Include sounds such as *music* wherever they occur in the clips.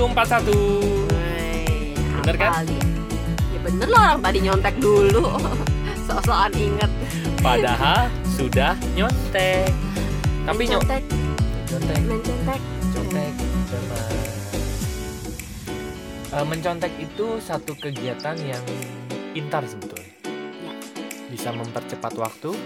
141 Wey, Bener kan? Ya bener lah orang tadi nyontek dulu. *laughs* Sok-sokan inget. Padahal sudah nyontek Tapi nyontek mencontek, Nyontek mencontek. Contek Benar. Eh, Mencontek itu satu kegiatan yang pintar sebetulnya Ya. Bisa mempercepat waktu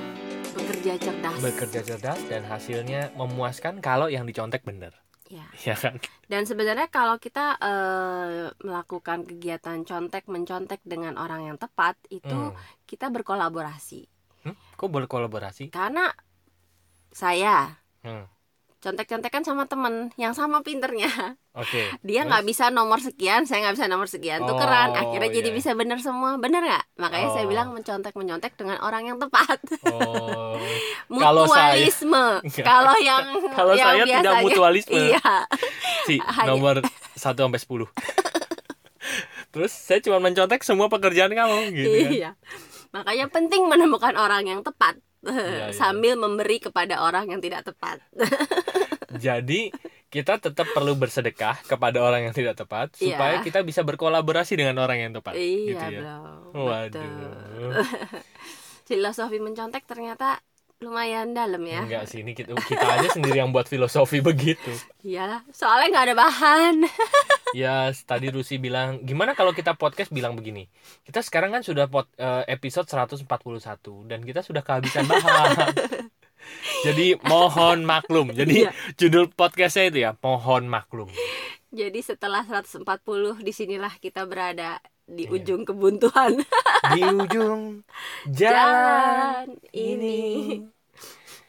Bekerja cerdas. Bekerja cerdas Dan hasilnya memuaskan kalau yang dicontek bener Ya. Ya kan? Dan sebenarnya kalau kita eh, melakukan kegiatan contek mencontek dengan orang yang tepat itu Hmm. kita berkolaborasi. Hmm? Kok berkolaborasi? Karena saya Hmm. Contek-contekan sama temen yang sama pinternya. *laughs* Oke Dia Terus? nggak bisa nomor sekian, saya nggak bisa nomor sekian. Tukeran, Oh, akhirnya jadi iya. bisa bener semua. Bener nggak? Makanya saya Oh. bilang mencontek mencontek dengan orang yang tepat. Oh *laughs* Kalau saya- Mutualisme. Kalau yang *laughs* Kalau saya tidak biasanya- mutualisme. Iya. Si nomor 1 sampai 10 Terus saya cuma mencontek semua pekerjaan kamu gitu kan Iya. Makanya penting menemukan orang yang tepat Iya. sambil memberi kepada orang yang tidak tepat. *laughs* Jadi kita tetap perlu bersedekah kepada orang yang tidak tepat Iya. supaya kita bisa berkolaborasi dengan orang yang tepat iya, gitu ya. bro. Waduh. *laughs* Filosofi mencontek ternyata lumayan dalam ya. Enggak sih ini kita, kita aja sendiri yang buat filosofi *laughs* begitu. Iyalah, soalnya nggak ada bahan. *laughs* Ya tadi Rusi bilang gimana kalau kita podcast bilang begini. Kita sekarang kan sudah pod, eh, episode 141 dan kita sudah kehabisan bahan. *laughs* Jadi mohon maklum. Jadi Iya. judul podcastnya itu ya mohon maklum. Jadi setelah 140 di sinilah kita berada di Iya. ujung kebuntuan Di ujung jalan jalan ini. ini.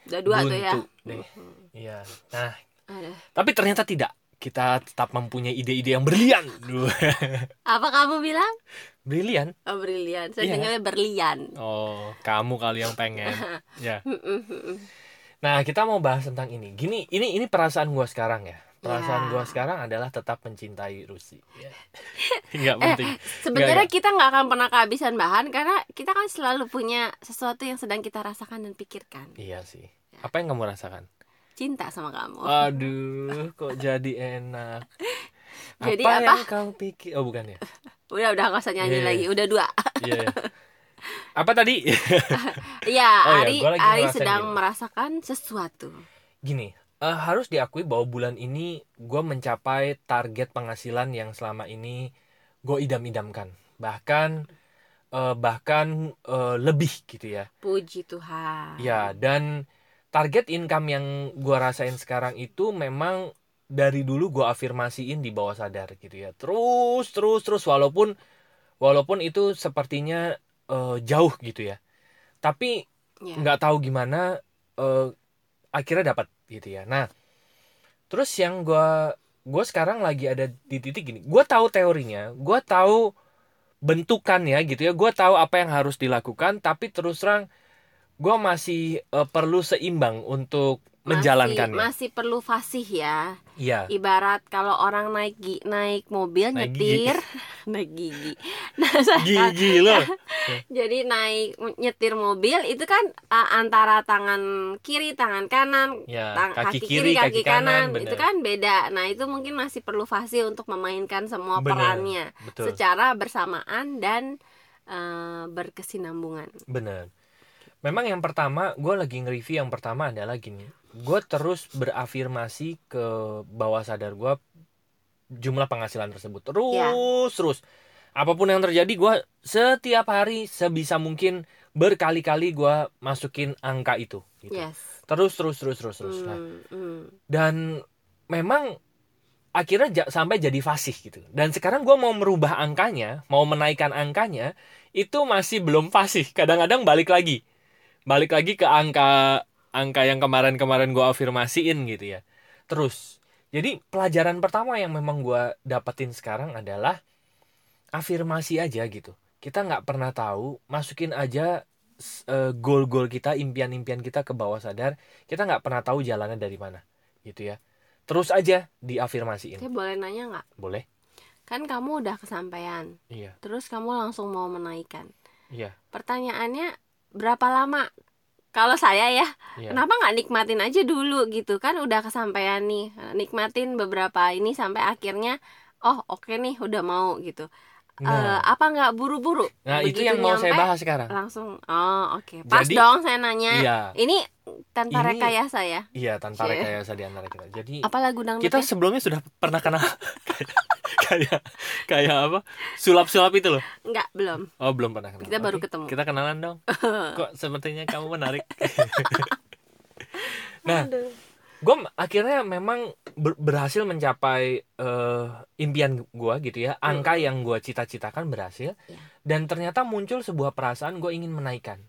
Udah dua tuh ya. Deh. Iya. Nah, Ada. tapi ternyata tidak. Kita tetap mempunyai ide-ide yang brilian. Duh. *laughs* Apa kamu bilang? brilian. Oh, brilian. Saya Iya. dengarnya berlian. Oh, kamu kali yang pengen. *laughs* Ya. Nah, kita mau bahas tentang ini. Gini, ini ini perasaan gua sekarang ya. Perasaan Ya. gua sekarang adalah tetap mencintai Rusi. Ya. *laughs* Nggak Eh, penting. Sebenarnya kita nggak akan pernah kehabisan bahan karena kita kan selalu punya sesuatu yang sedang kita rasakan dan pikirkan. Iya sih. Apa yang kamu rasakan? Cinta sama kamu. Aduh, kok *laughs* jadi enak. Jadi apa, apa? yang kau pikir? Oh, bukan ya? *laughs* Udah udah nggak usah nyanyi Iya. lagi. Udah dua. Iya, iya. Apa tadi? Iya, Oh iya, Ari lagi Ari sedang gini. merasakan sesuatu. Gini, eh, harus diakui bahwa bulan ini gue mencapai target penghasilan yang selama ini gue idam-idamkan. Bahkan eh, bahkan eh, lebih gitu ya. Puji Tuhan. Ya, dan target income yang gue rasain sekarang itu memang dari dulu gue afirmasiin di bawah sadar gitu ya. Terus, terus, terus walaupun walaupun itu sepertinya eh, jauh gitu ya. Tapi Ya. nggak tahu gimana eh, akhirnya dapat gitu ya. Nah, terus yang gue gue sekarang lagi ada di titik gini. Gue tahu teorinya, gue tahu bentukannya gitu ya. Gue tahu apa yang harus dilakukan, tapi terus terang gue masih eh, perlu seimbang untuk menjalankannya. Masih perlu fasih ya. Iya. Ibarat kalau orang naik naik mobil Naik nyetir, *laughs* naik gigi. *laughs* Nah, saya- Gigi loh. *laughs* jadi naik nyetir mobil itu kan uh, antara tangan kiri, tangan kanan, Ya, tang- kaki kiri, kaki kanan, bener. itu kan beda. Nah, itu mungkin masih perlu fasih untuk memainkan semua Bener, perannya Betul. secara bersamaan dan uh, berkesinambungan. Bener. Memang yang pertama, gue lagi nge-review yang pertama adalah gini. Gue terus berafirmasi ke bawah sadar gue jumlah penghasilan tersebut. Terus, Ya. terus. Apa pun yang terjadi, gue setiap hari sebisa mungkin berkali-kali gue masukin angka itu. Gitu. Yes. Terus, terus, terus, terus, terus. Nah, Hmm, hmm. dan memang akhirnya ja- sampai jadi fasih gitu. Dan sekarang gue mau merubah angkanya, mau menaikkan angkanya, itu masih belum fasih. Kadang-kadang balik lagi, balik lagi ke angka angka yang kemarin-kemarin gue afirmasiin gitu ya. Terus, jadi pelajaran pertama yang memang gue dapetin sekarang adalah afirmasi aja gitu. Kita nggak pernah tahu, masukin aja eh, goal-goal kita, impian-impian kita ke bawah sadar, kita nggak pernah tahu jalannya dari mana, gitu ya. Terus aja diafirmasiin, Saya boleh nanya nggak? boleh? Kan kamu udah kesampaian, Iya, terus kamu langsung mau menaikkan. iya, Pertanyaannya berapa lama? Kalau saya ya, iya. kenapa nggak nikmatin aja dulu gitu? Kan udah kesampaian nih, nikmatin beberapa ini sampai akhirnya oh oke nih udah mau gitu. Eh, Nah, apa nggak buru-buru? Nah itu yang mau saya nyampe, bahas sekarang. langsung oh oke pas Jadi- dong saya nanya. Iya, ini tanpa Ini- rekayasa ya iya tanpa Cie. rekayasa di antara kita. Jadi apa lagu dangdut kita sebelumnya sudah pernah kenal *laughs* kayak kayak apa? Sulap-sulap itu loh. nggak belum Oh, belum pernah kenal. Kita baru Oke, ketemu. Kita kenalan dong. *laughs* Kok sepertinya kamu menarik. *laughs* Nah, gue akhirnya memang ber- berhasil mencapai eh, impian gue gitu ya angka yang gue cita-citakan berhasil Iya. dan ternyata muncul sebuah perasaan gue ingin menaikkan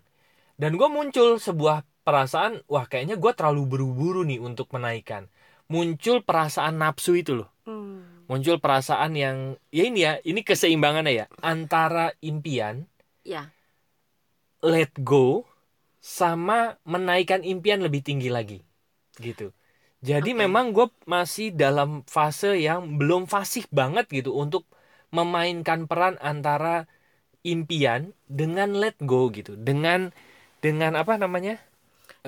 dan gue muncul sebuah perasaan wah kayaknya gue terlalu buru-buru nih untuk menaikkan. Muncul perasaan nafsu itu loh. Hmm, muncul perasaan yang ya ini ya ini keseimbangannya ya antara impian ya. let go sama menaikkan impian lebih tinggi lagi gitu. Jadi Oke. memang gue masih dalam fase yang belum fasih banget gitu untuk memainkan peran antara impian dengan let go gitu. Dengan dengan apa namanya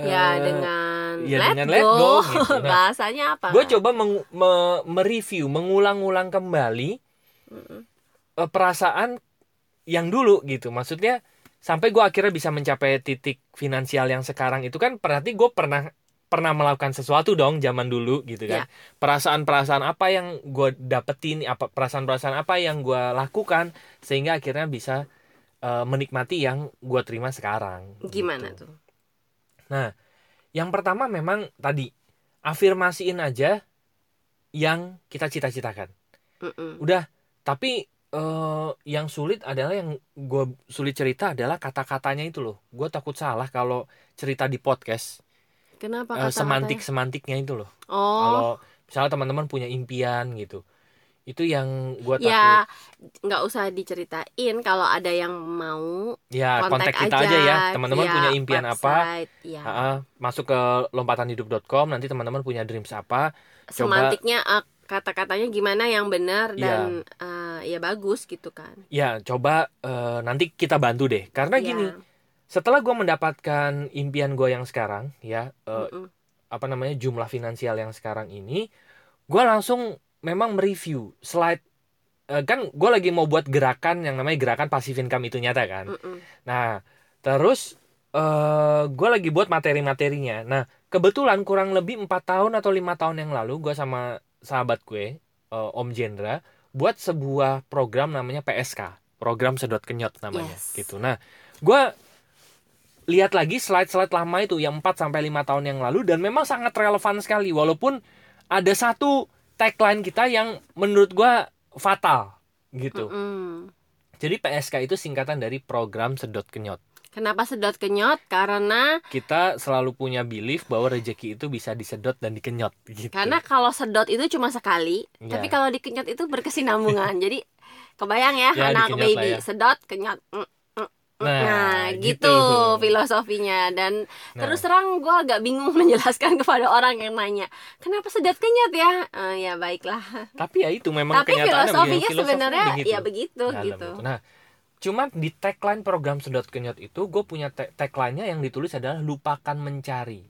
ya Eh, dengan ya let dengan go, let go gitu. *laughs* Nah, bahasanya apa gue coba meng- me- mereview mengulang-ulang kembali Mm-mm. eh, perasaan yang dulu gitu maksudnya sampai gue akhirnya bisa mencapai titik finansial yang sekarang itu kan berarti gue pernah pernah melakukan sesuatu dong zaman dulu gitu kan perasaan-perasaan apa yang gue dapetin apa perasaan-perasaan apa yang gue lakukan sehingga akhirnya bisa eh, menikmati yang gue terima sekarang gimana gitu. tuh yang pertama memang tadi afirmasiin aja yang kita cita-citakan. Mm-mm. udah tapi eh, yang sulit adalah yang gue sulit cerita adalah kata-katanya itu loh. Gue takut salah kalau cerita di podcast kenapa eh, kata semantik semantiknya itu loh. Oh. Kalau misalnya teman-teman punya impian gitu itu yang gue takut ya nggak usah diceritain kalau ada yang mau ya kontak, kontak kita aja, ya teman-teman via punya impian apa website, ya. Ha-ha, masuk ke lompatanhidup.com nanti teman-teman punya dreams apa coba semantiknya eh, kata-katanya gimana yang benar Iya. dan eh, ya bagus gitu kan ya coba eh, nanti kita bantu deh karena Ya. gini setelah gue mendapatkan impian gue yang sekarang ya eh, Mm-mm. apa namanya jumlah finansial yang sekarang ini gue langsung memang mereview slide eh, kan gue lagi mau buat gerakan yang namanya gerakan passive income itu nyata kan Mm-mm. nah terus eh gue lagi buat materi-materinya nah kebetulan kurang lebih empat tahun atau lima tahun yang lalu gue sama sahabat gue eh, Om Jendra buat sebuah program namanya PSK program sedot kenyot namanya Yes. gitu nah gue lihat lagi slide-slide lama itu yang 4 sampai 5 tahun yang lalu dan memang sangat relevan sekali walaupun ada satu tagline kita yang menurut gua fatal gitu. Mm-mm. Jadi PSK itu singkatan dari program sedot kenyot. kenapa sedot kenyot karena Kita selalu punya belief bahwa rezeki itu bisa disedot dan dikenyot gitu. karena kalau sedot itu cuma sekali Iya. tapi kalau dikenyot itu berkesinambungan jadi kebayang ya, Ya, anak baby ya. sedot kenyot Mm, mm, mm. Nah, nah, gitu. gitu. filosofinya dan Nah, terus terang gue agak bingung *laughs* menjelaskan kepada orang yang nanya kenapa sedot kenyot ya Eh, ya baiklah tapi ya itu memang tapi filosofinya sebenarnya filosofinya ya begitu Dalam gitu itu. Nah, cuman di tagline program sedot kenyot itu gue punya tag- tagline-nya yang ditulis adalah lupakan mencari.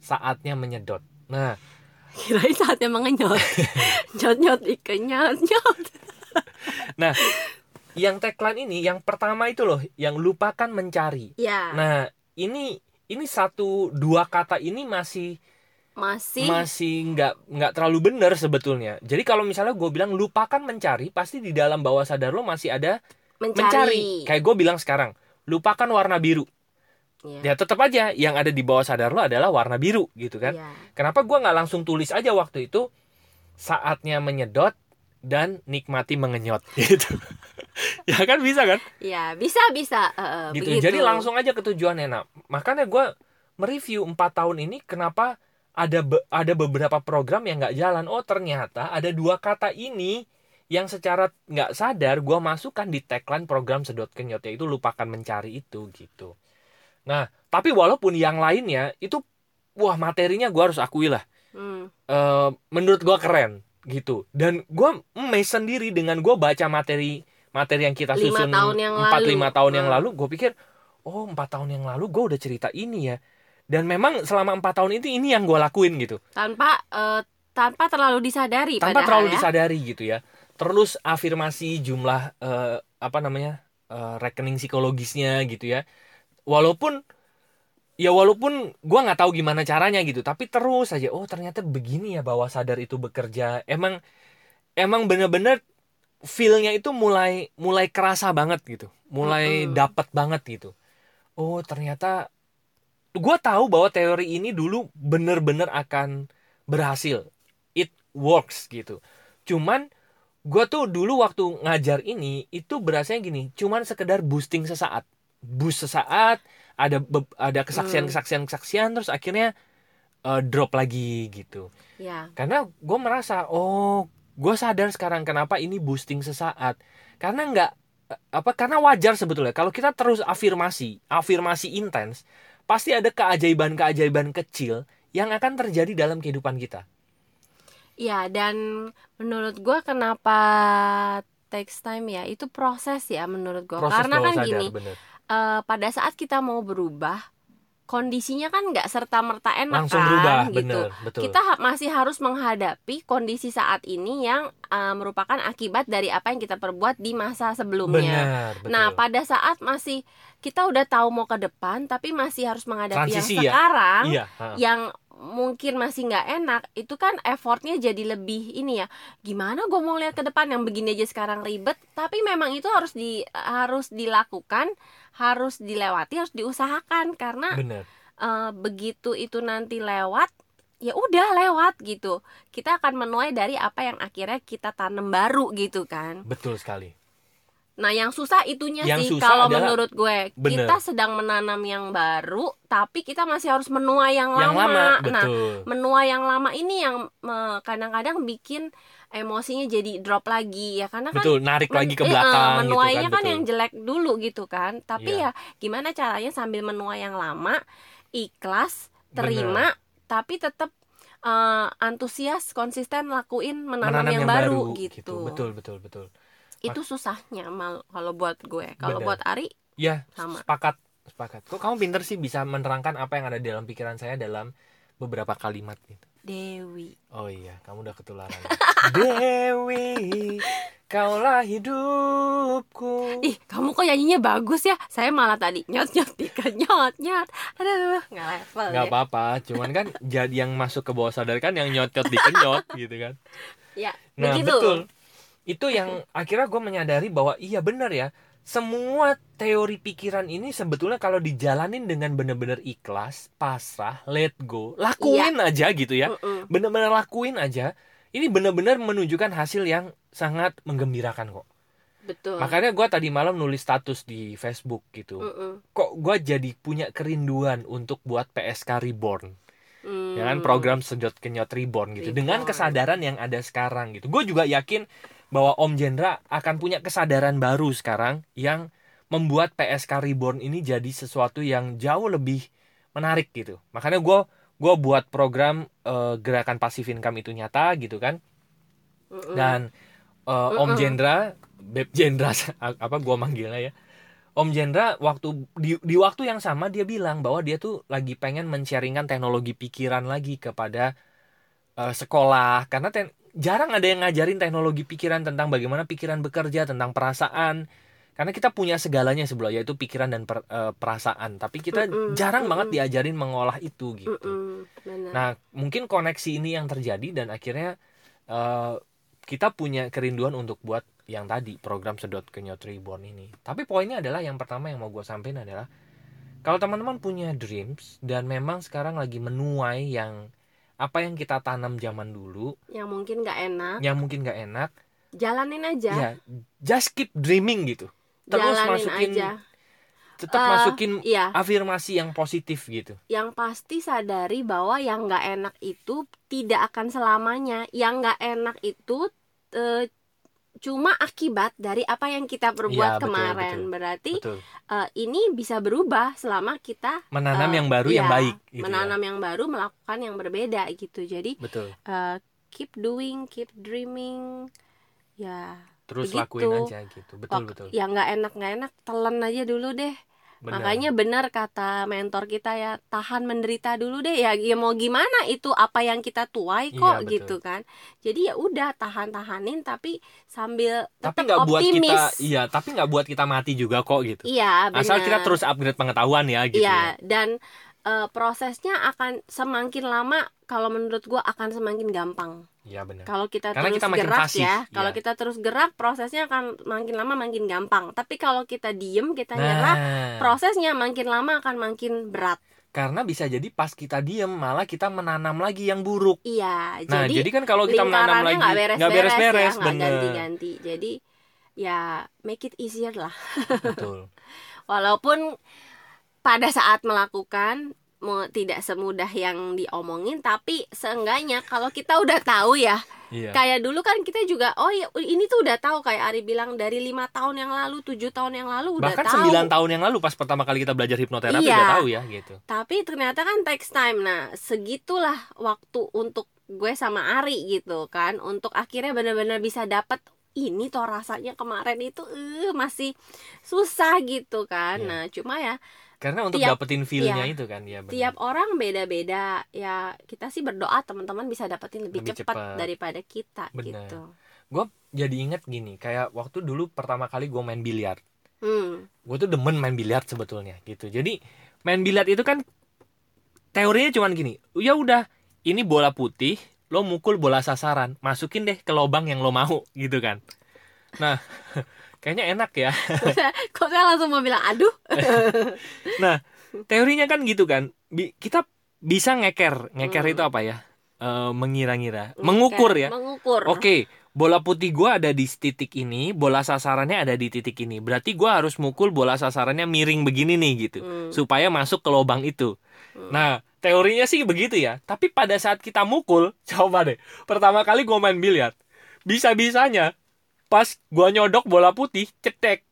Saatnya menyedot. Nah, *laughs* kirain saatnya mengenyot nyot nyot ikenyot nyot yang tagline ini yang pertama itu loh, yang lupakan mencari. ya Nah, ini ini satu dua kata ini masih masih masih nggak nggak terlalu benar sebetulnya. Jadi kalau misalnya gue bilang lupakan mencari, pasti di dalam bawah sadar lo masih ada mencari. mencari, Kayak gue bilang sekarang, lupakan warna biru. Ya. Ya tetap aja yang ada di bawah sadar lo adalah warna biru gitu kan. Ya. Kenapa gua nggak langsung tulis aja waktu itu saatnya menyedot dan nikmati mengenyot *laughs* gitu. *laughs* ya kan bisa kan? Ya, bisa bisa eh, Gitu. begitu. Jadi langsung aja ke tujuannya. Nah, makanya gua mereview 4 tahun ini kenapa ada be- ada beberapa program yang nggak jalan. Oh, ternyata ada dua kata ini yang secara nggak sadar gua masukkan di tagline program sedot kenyot yaitu lupakan mencari itu gitu. Nah, tapi walaupun yang lainnya itu wah materinya gua harus akui lah Hmm. eh, menurut gua keren gitu dan gua amazed sendiri dengan gua baca materi materi yang kita Lima susun tahun yang 4 lalu. 5 tahun yang Hmm. lalu gue pikir oh empat tahun yang lalu gua udah cerita ini ya dan memang selama empat tahun itu ini yang gua lakuin gitu tanpa eh, tanpa terlalu disadari tanpa terlalu ya. disadari gitu ya terus afirmasi jumlah eh, apa namanya eh, rekening psikologisnya gitu ya walaupun ya walaupun gua nggak tahu gimana caranya gitu tapi terus aja oh ternyata begini ya bawah sadar itu bekerja emang emang bener-bener feelnya itu mulai mulai kerasa banget gitu. Mulai Mm-mm. dapat banget gitu. Oh ternyata gua tahu bahwa teori ini dulu bener-bener akan berhasil. It works gitu. Cuman gua tuh dulu waktu ngajar ini itu berasanya gini. Cuman sekedar boosting sesaat. Boost sesaat ada ada kesaksian kesaksian kesaksian terus akhirnya eh, drop lagi gitu. Ya. Karena gue merasa oh gue sadar sekarang kenapa ini boosting sesaat. Karena nggak eh, apa karena wajar sebetulnya. Kalau kita terus afirmasi afirmasi intens pasti ada keajaiban-keajaiban kecil yang akan terjadi dalam kehidupan kita. Ya, dan menurut gua kenapa takes time ya, itu proses ya menurut proses Karena kan sadar gini, bener. eh, pada saat kita mau berubah, kondisinya kan nggak serta merta enak langsung kan, berubah gitu. bener betul Kita ha- masih harus menghadapi kondisi saat ini yang eh, merupakan akibat dari apa yang kita perbuat di masa sebelumnya. benar betul Nah, pada saat masih kita udah tahu mau ke depan, tapi masih harus menghadapi Transisi yang ya? sekarang, iya ha. yang mungkin masih nggak enak itu kan effortnya jadi lebih ini ya. Gimana gue mau lihat ke depan yang begini aja sekarang ribet tapi memang itu harus di harus dilakukan harus dilewati harus diusahakan. Karena bener. eh, begitu itu nanti lewat ya udah lewat gitu. Kita akan menuai dari apa yang akhirnya kita tanam baru gitu kan. Betul sekali Nah, yang susah itunya Yang sih kalau menurut gue. Bener. Kita sedang menanam yang baru, tapi kita masih harus menuai yang, yang lama Nah, betul menuai yang lama ini yang eh, kadang-kadang bikin emosinya jadi drop lagi ya karena kan betul narik men- lagi ke eh, eh, belakang gitu menuainya kan kan betul yang jelek dulu gitu kan. Tapi Iya. ya gimana caranya sambil menuai yang lama, ikhlas, terima, tapi tetap eh, antusias, konsisten lakuin menanam, menanam yang, baru, gitu. betul betul betul Itu susahnya mal kalau buat gue. Kalau buat Ari Ya, Sama. sepakat, sepakat. Kok kamu pinter sih bisa menerangkan apa yang ada di dalam pikiran saya dalam beberapa kalimat gitu. Dewi. Oh iya, kamu udah ketularan. *laughs* Dewi, kaulah hidupku. Ih, kamu kok nyanyinya bagus ya? Saya malah tadi nyot nyot tiga nyot nyot. Aduh, nggak level Gak deh. apa-apa, cuman kan jadi yang masuk ke bawah sadar kan yang nyot-nyot dikenyot gitu kan. Ya, Nah begitu. betul, itu yang akhirnya gue menyadari bahwa iya benar ya. Semua teori pikiran ini sebetulnya kalau dijalanin dengan benar-benar ikhlas, pasrah, let go, lakuin Iya. aja gitu ya. Mm-mm. benar-benar lakuin aja ini benar-benar menunjukkan hasil yang sangat menggembirakan kok Betul. makanya gue tadi malam nulis status di Facebook gitu Mm-mm. kok gue jadi punya kerinduan untuk buat PSK Reborn Hmm. ya kan program sedot kenyot Reborn gitu dengan Reborn. kesadaran yang ada sekarang gitu gue juga yakin bahwa Om Jendra akan punya kesadaran baru sekarang yang membuat PSK Reborn ini jadi sesuatu yang jauh lebih menarik gitu. Makanya gue gue buat program eh, gerakan pasif income itu nyata gitu kan. Dan eh, Om. Jendra Beb Jendra *laughs* apa gua manggilnya ya. Om Jendra waktu di, di waktu yang sama dia bilang bahwa dia tuh lagi pengen men-sharingkan teknologi pikiran lagi kepada eh, sekolah. Karena ten- jarang ada yang ngajarin teknologi pikiran tentang bagaimana pikiran bekerja tentang perasaan karena kita punya segalanya sebelah yaitu pikiran dan per- eh, perasaan tapi kita Mm-mm, jarang banget mm-mm. diajarin mengolah itu gitu Mm-mm. Benar. Nah, mungkin koneksi ini yang terjadi dan akhirnya eh, kita punya kerinduan untuk buat yang tadi program sedot kenyot reborn ini. Tapi poinnya adalah yang pertama yang mau gue sampaikan adalah kalau teman-teman punya dreams dan memang sekarang lagi menuai yang apa yang kita tanam zaman dulu yang mungkin nggak enak, yang mungkin gak enak, jalanin aja. ya just keep dreaming gitu. Terus jalanin masukin aja. tetap Eh, masukin Iya, afirmasi yang positif gitu. yang pasti sadari bahwa yang nggak enak itu tidak akan selamanya. Yang nggak enak itu eh, cuma akibat dari apa yang kita perbuat betul, kemarin. betul. Berarti Betul. eh, ini bisa berubah selama kita Menanam eh, yang baru yang iya, baik gitu ya. menanam yang baru, melakukan yang berbeda gitu. Jadi Betul. eh, keep doing, keep dreaming. Ya, Terus Begitu. lakuin aja gitu. Betul Wak- betul. yang nggak enak nggak enak telan aja dulu deh benar. Makanya benar kata mentor kita ya, tahan menderita dulu deh ya. Ya mau gimana itu apa yang kita tuai Iya, kok betul. gitu kan. Jadi ya udah tahan-tahanin tapi sambil tapi nggak buat optimis. kita iya tapi nggak buat kita mati juga kok gitu Iya, benar. asal kita terus upgrade pengetahuan ya gitu ya. Iya, dan eh, prosesnya akan semakin lama kalau menurut gua akan semakin gampang. Iya benar Kalau kita Karena terus kita makin gerak pasif, ya, kalau iya. kita terus gerak prosesnya akan makin lama makin gampang. Tapi kalau kita diem, kita nyerah, nah prosesnya makin lama akan makin berat. karena bisa jadi pas kita diem malah kita menanam lagi yang buruk Iya, nah jadi, jadi, kan kalau kita menanam lagi nggak beres-beres ya, nggak bener ganti-ganti. Jadi ya make it easier lah. betul *laughs* Walaupun pada saat melakukan tidak semudah yang diomongin, tapi seenggaknya kalau kita udah tahu ya, iya kayak dulu kan kita juga, oh ya ini tuh udah tahu kayak Ari bilang dari lima tahun yang lalu, tujuh tahun yang lalu udah bahkan tahu. 9 tahun yang lalu pas pertama kali kita belajar hipnoterapi Iya. udah tahu ya gitu Tapi ternyata kan takes time. Nah, segitulah waktu untuk gue sama Ari gitu kan, untuk akhirnya benar-benar bisa dapat ini toh rasanya kemarin itu eh masih susah gitu kan. Iya. Nah, cuma ya karena untuk Tiap- dapetin feel-nya iya. itu kan ya benar. tiap orang beda-beda ya kita sih berdoa teman-teman bisa dapetin lebih, Lebih cepat cepat. daripada kita Bener. gitu gue jadi inget gini kayak waktu dulu pertama kali gue main biliar hmm gue tuh demen main biliar sebetulnya gitu jadi main biliar itu kan teorinya cuman gini ya udah ini bola putih lo mukul bola sasaran masukin deh ke lubang yang lo mau gitu kan nah *laughs* kayaknya enak ya *laughs* kok saya langsung mau bilang aduh *laughs* teorinya kan gitu kan Bi- kita bisa ngeker ngeker Hmm. itu apa ya Eh, mengira-ngira mengukur ya mengukur Oke, bola putih gua ada di titik ini, bola sasarannya ada di titik ini. Berarti gua harus mukul bola sasarannya miring begini nih gitu, Hmm. supaya masuk ke lubang itu. Hmm. Nah, teorinya sih begitu ya. Tapi pada saat kita mukul, *laughs* coba deh. Pertama kali gua main biliar, bisa-bisanya pas gua nyodok bola putih, cetek.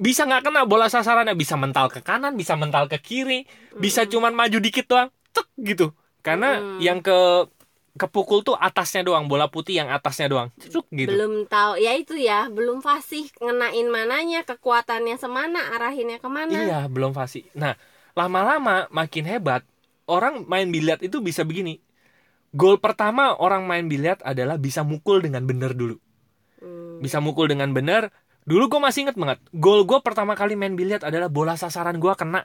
Bisa nggak kena bola sasarannya, bisa mental ke kanan, bisa mental ke kiri, bisa Hmm. cuman maju dikit doang, cek gitu. Karena Hmm. yang ke kepukul tuh atasnya doang, bola putih yang atasnya doang, cuk gitu. belum tahu ya itu ya belum fasih ngenain mananya kekuatannya semana arahinnya ke mana Iya, belum fasih. Nah, lama-lama makin hebat. Orang main biliar itu bisa begini. Gol pertama orang main biliar adalah bisa mukul dengan bener dulu. Bisa mukul dengan bener. Dulu gue masih inget banget. Gol gue pertama kali main biliar adalah bola sasaran gue kena.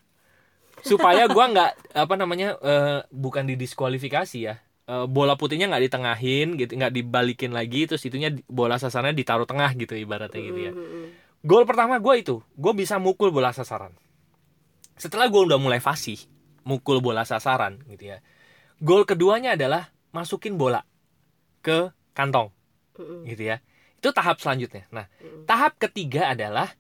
Supaya gue nggak apa namanya eh, bukan didiskualifikasi ya. Eh, bola putihnya nggak ditengahin gitu, nggak dibalikin lagi. Terus itunya bola sasarannya ditaruh tengah gitu ibaratnya gitu ya. Gol pertama gue itu, gue bisa mukul bola sasaran. Setelah gue udah mulai fasih, mukul bola sasaran gitu ya. Gol keduanya adalah masukin bola ke kantong gitu ya. Itu tahap selanjutnya. Nah, hmm. tahap ketiga adalah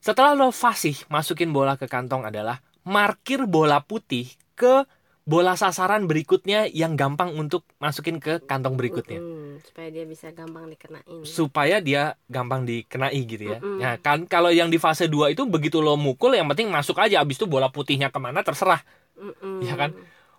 setelah lo fasih masukin bola ke kantong adalah markir bola putih ke bola sasaran berikutnya yang gampang untuk masukin ke kantong berikutnya Hmm, supaya dia bisa gampang dikenain supaya dia gampang dikenai gitu ya. Mm-mm. Nah, kan kalau yang di fase 2 itu begitu lo mukul yang penting masuk aja abis itu bola putihnya ke mana terserah. Hmm. Iya kan?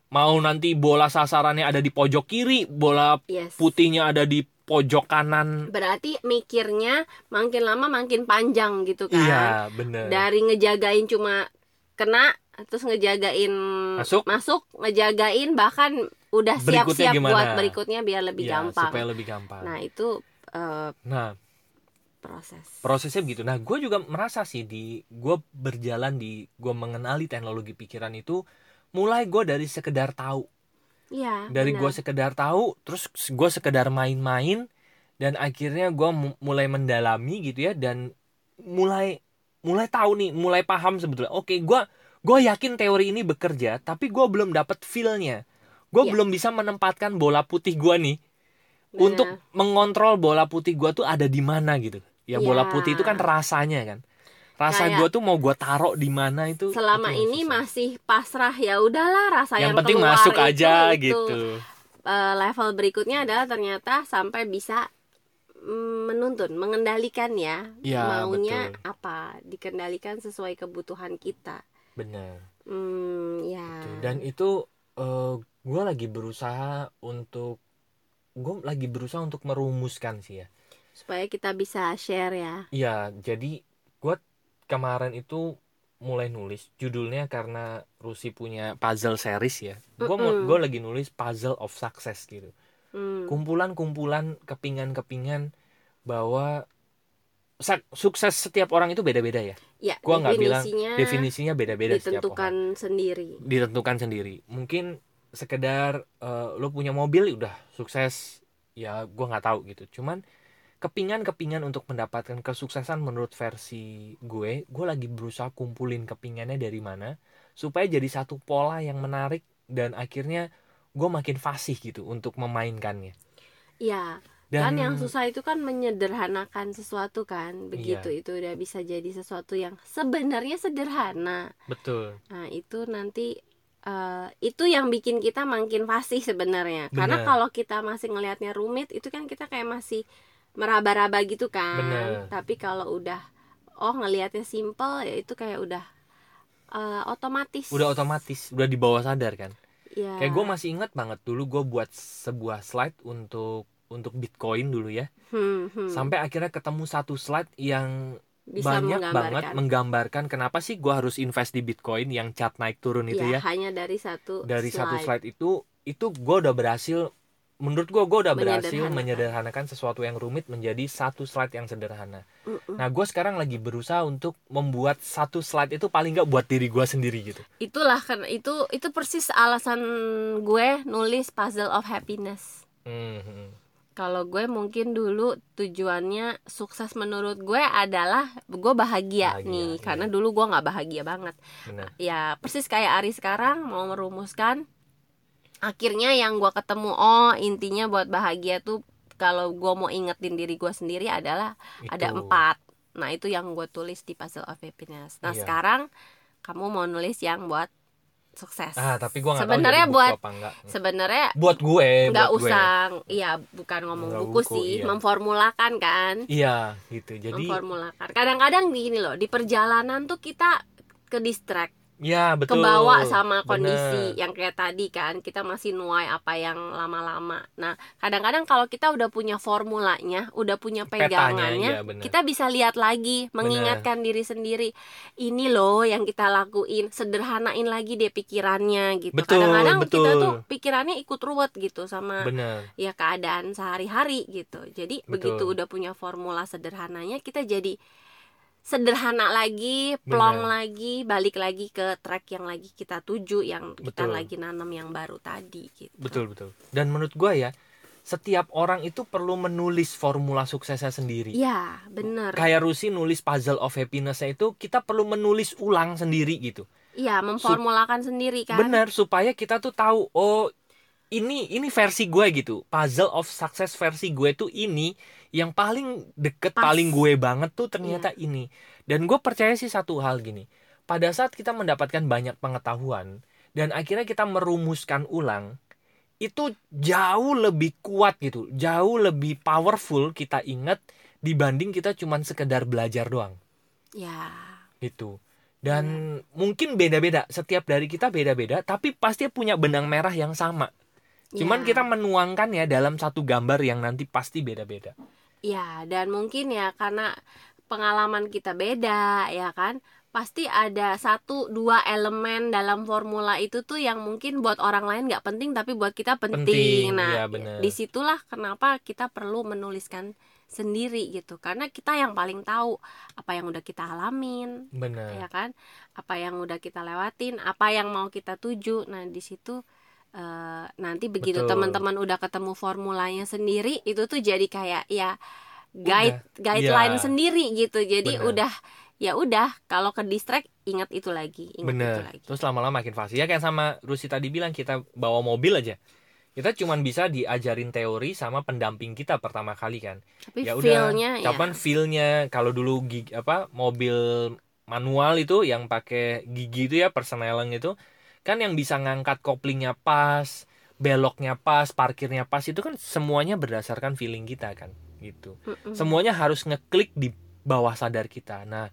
Mau nanti bola sasarannya ada di pojok kiri, bola yes putihnya ada di pojok kanan. berarti mikirnya makin lama makin panjang gitu kan Iya, bener. dari ngejagain cuma kena terus ngejagain Masuk. ngejagain bahkan udah siap-siap buat berikutnya biar lebih Iya, gampang supaya lebih gampang. nah itu eh, Nah, proses prosesnya begitu. Nah, gue juga merasa sih di gue berjalan di gue mengenali teknologi pikiran itu mulai gue dari sekedar tahu Iya dari gue sekedar tahu terus gue sekedar main-main dan akhirnya gue mulai mendalami gitu ya dan mulai mulai tahu nih mulai paham sebetulnya oke gue gue yakin teori ini bekerja tapi gue belum dapat feelnya gue Iya. belum bisa menempatkan bola putih gue nih Benar. untuk mengontrol bola putih gue tuh ada di mana gitu ya bola Iya. putih itu kan rasanya kan rasa Kayak- gue tuh mau gue taruh di mana itu selama itu ini susah. masih pasrah ya udahlah rasa yang, yang penting keluar masuk itu- aja itu. gitu. Eh, level berikutnya adalah ternyata sampai bisa mm, menuntun mengendalikan ya. Iya, maunya betul. apa? Dikendalikan sesuai kebutuhan kita. Bener hmm ya. Dan itu gue lagi berusaha untuk gue lagi berusaha untuk merumuskan sih ya. Supaya kita bisa share ya. Iya jadi kemarin itu mulai nulis judulnya karena Rusi punya puzzle series ya. Gue Mm-mm. gue lagi nulis puzzle of success gitu. Hmm. kumpulan-kumpulan kepingan-kepingan bahwa sukses setiap orang itu beda-beda ya? Ya gua nggak bilang definisinya beda-beda setiap orang. ditentukan sendiri. Ditentukan sendiri. Mungkin sekedar eh, lo punya mobil udah sukses. Ya gua nggak tahu gitu. Cuman kepingan-kepingan untuk mendapatkan kesuksesan menurut versi gue gue lagi berusaha kumpulin kepingannya dari mana supaya jadi satu pola yang menarik dan akhirnya gue makin fasih gitu untuk memainkannya. Ya dan kan yang susah itu kan menyederhanakan sesuatu kan begitu Iya. itu udah bisa jadi sesuatu yang sebenarnya sederhana. Betul. Nah itu nanti eh, itu yang bikin kita makin fasih sebenarnya. Karena kalau kita masih ngelihatnya rumit itu kan kita kayak masih meraba-raba gitu kan. Benar. tapi kalau udah oh ngelihatnya simple ya itu kayak udah eh, otomatis. Udah otomatis udah di bawah sadar kan? Ya kayak gue masih ingat banget dulu gue buat sebuah slide untuk untuk bitcoin dulu ya. Hmm, hmm. sampai akhirnya ketemu satu slide yang bisa banyak menggambarkan. banget menggambarkan kenapa sih gue harus invest di bitcoin yang cat naik turun itu ya, ya hanya dari satu dari satu slide. slide itu itu gue udah berhasil menurut gue gue udah berhasil Menyederhanakan. sesuatu yang rumit menjadi satu slide yang sederhana Mm-mm. nah gue sekarang lagi berusaha untuk membuat satu slide itu paling nggak buat diri gue sendiri gitu itulah kan itu itu persis alasan gue nulis puzzle of happiness Hmm, hmm. kalau gue mungkin dulu tujuannya sukses menurut gue adalah gue bahagia, Bahagia, nih iya. karena dulu gue nggak bahagia banget benar ya persis kayak Ari sekarang mau merumuskan akhirnya yang gue ketemu oh intinya buat bahagia tuh kalau gue mau ingetin diri gue sendiri adalah ada Itu. empat nah itu yang gue tulis di puzzle of happiness nah Iya. sekarang kamu mau nulis yang buat sukses ah tapi gue sebenarnya buat sebenarnya buat gue nggak buat gue. usah iya bukan ngomong buku, buku, sih iya. memformulakan kan iya gitu jadi memformulakan kadang-kadang gini loh di perjalanan tuh kita ke distract ya betul kebawa sama kondisi Bener. yang kayak tadi kan kita masih nuai apa yang lama-lama nah kadang-kadang kalau kita udah punya formulanya udah punya Petanya, pegangannya iya, bener. kita bisa lihat lagi mengingatkan diri sendiri ini loh yang kita lakuin sederhanain lagi deh pikirannya gitu kadang-kadang kita tuh pikirannya ikut ruwet gitu sama bener ya keadaan sehari-hari gitu. Jadi Betul. begitu udah punya formula sederhananya kita jadi sederhana lagi, plong Benar. lagi, balik lagi ke track yang lagi kita tuju yang kita Betul. lagi nanam yang baru tadi gitu. betul betul dan menurut gue ya setiap orang itu perlu menulis formula suksesnya sendiri Iya, bener. kayak Rusi nulis puzzle of happiness itu kita perlu menulis ulang sendiri gitu Iya, memformulakan sendiri kan. bener supaya kita tuh tahu oh ini ini versi gue gitu puzzle of success versi gue tuh ini yang paling deket Pas. Paling gue banget tuh ternyata ini. Dan gue percaya sih satu hal gini pada saat kita mendapatkan banyak pengetahuan dan akhirnya kita merumuskan ulang itu jauh lebih kuat gitu jauh lebih powerful kita ingat dibanding kita cuman sekedar belajar doang. Ya. gitu. Dan mungkin beda-beda setiap dari kita beda-beda tapi pasti punya benang merah yang sama. Cuman ya. kita menuangkannya dalam satu gambar yang nanti pasti beda-beda Ya, dan mungkin ya karena pengalaman kita beda ya kan. Pasti ada satu dua elemen dalam formula itu tuh yang mungkin buat orang lain nggak penting tapi buat kita penting. Penting, nah, bener. di situlah kenapa kita perlu menuliskan sendiri gitu. Karena kita yang paling tahu apa yang udah kita alamin, benar ya kan? Apa yang udah kita lewatin, apa yang mau kita tuju. Nah, di situ eh, nanti begitu teman-teman udah ketemu formulanya sendiri, itu tuh jadi kayak ya guide Udah, guideline iya. sendiri gitu. Jadi Bener. udah ya udah kalau ke distract ingat itu lagi, ingat itu bener lagi. terus lama-lama makin fasih ya kayak sama Rusi tadi bilang kita bawa mobil aja kita cuman bisa diajarin teori sama pendamping kita pertama kali kan Tapi ya udah feel-nya ya. kapan feelnya kalau dulu gig, apa mobil manual itu yang pakai gigi itu ya persneling itu kan yang bisa ngangkat koplingnya pas beloknya pas parkirnya pas itu kan semuanya berdasarkan feeling kita kan gitu. Mm-mm. semuanya harus ngeklik di bawah sadar kita. Nah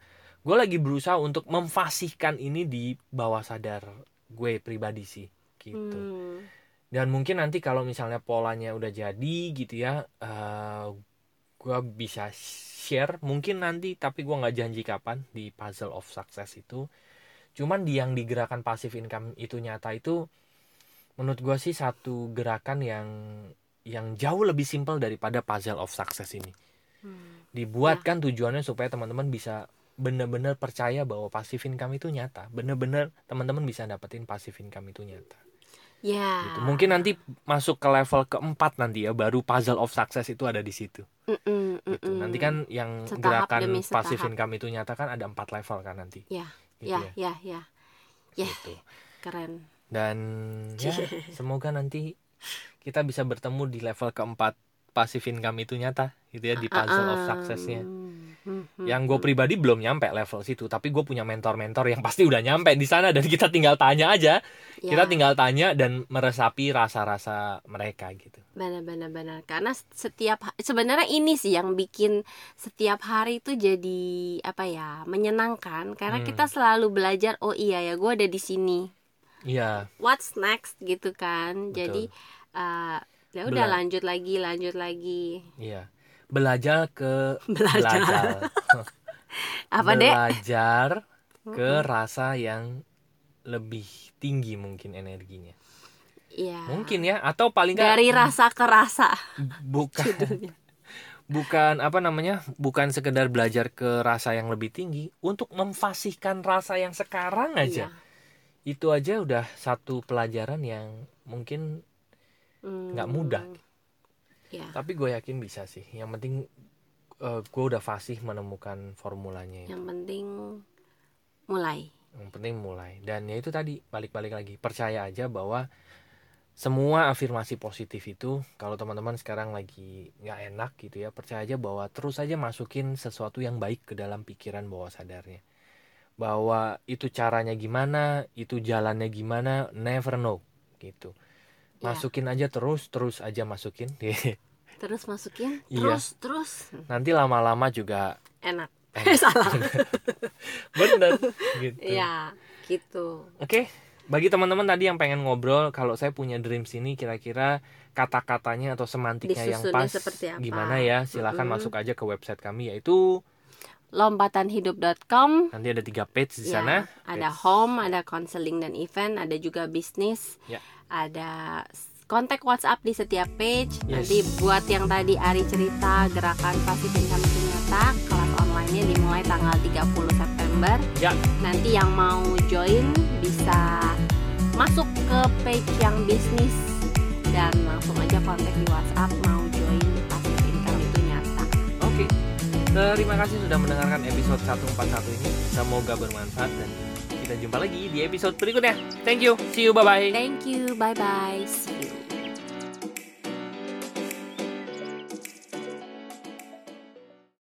gue lagi berusaha untuk memfasihkan ini di bawah sadar gue pribadi sih gitu. Hmm. dan mungkin nanti kalau misalnya polanya udah jadi gitu ya eh gue bisa share. Mungkin nanti tapi gue nggak janji kapan di puzzle of success itu cuman di yang digerakkan passive income itu nyata itu menurut gua sih satu gerakan yang yang jauh lebih simpel daripada puzzle of success ini Hmm. dibuat kan tujuannya supaya teman-teman bisa benar-benar percaya bahwa passive income itu nyata benar-benar teman-teman bisa dapetin passive income itu nyata Ya. gitu. mungkin nanti masuk ke level keempat nanti ya baru puzzle of success itu ada di situ Mm-mm, gitu. mm-mm. nanti kan yang Setahap gerakan passive income itu nyata kan ada empat level kan nanti Ya, gitu ya, ya, ya. ya. Gitu. Keren. dan *laughs* ya semoga nanti kita bisa bertemu di level keempat passive income itu nyata gitu ya di puzzle of successnya Hmm, yang gue pribadi belum nyampe level situ tapi gue punya mentor-mentor yang pasti udah nyampe di sana dan kita tinggal tanya aja. Ya, kita tinggal tanya dan meresapi rasa-rasa mereka gitu. Benar-benar benar karena setiap sebenarnya ini sih yang bikin setiap hari itu jadi apa ya menyenangkan. Karena Hmm. kita selalu belajar oh iya ya gue ada di sini. Iya. What's next? gitu kan. Betul. jadi eh, ya udah lanjut lagi lanjut lagi. Iya belajar ke belajar. belajar. *laughs* Apa deh belajar ke rasa yang lebih tinggi mungkin energinya. Iya. mungkin ya atau paling nggak dari rasa ke rasa. Bukan. *laughs* Bukan apa namanya bukan sekedar belajar ke rasa yang lebih tinggi untuk memfasihkan rasa yang sekarang aja. Iya. itu aja udah satu pelajaran yang mungkin Hmm, nggak mudah. Ya. Tapi gue yakin bisa sih. Yang penting eh, gue udah fasih menemukan formulanya itu. yang penting mulai. Yang penting mulai. Dan ya itu tadi balik-balik lagi. Percaya aja bahwa semua afirmasi positif itu kalau teman-teman sekarang lagi nggak enak gitu ya percaya aja bahwa terus aja masukin sesuatu yang baik ke dalam pikiran bawah sadarnya. Bahwa itu caranya gimana itu jalannya gimana never know gitu. Masukin aja terus terus aja masukin *laughs* terus masukin Iya. terus terus nanti lama-lama juga enak enak. *laughs* salah *laughs* bener gitu ya gitu Oke, bagi teman-teman tadi yang pengen ngobrol, kalau saya punya dreams ini kira-kira kata-katanya atau semantiknya yang Disusunnya pas seperti apa? gimana ya? Silahkan Mm-mm. masuk aja ke website kami yaitu lompatanhidup.com nanti ada tiga page di Ya, sana. ada Page- home ada counseling dan event ada juga bisnis Ya. Ada kontak WhatsApp di setiap page Yes. nanti buat yang tadi Ari cerita gerakan pasif income itu nyata kelas online-nya dimulai tanggal 30 September Ya. nanti yang mau join bisa masuk ke page yang bisnis dan langsung aja kontak di WhatsApp mau join pasif income itu nyata Oke. Terima kasih sudah mendengarkan episode 141 ini. Semoga bermanfaat dan kita jumpa lagi di episode berikutnya. Thank you. See you. Bye bye. thank you bye bye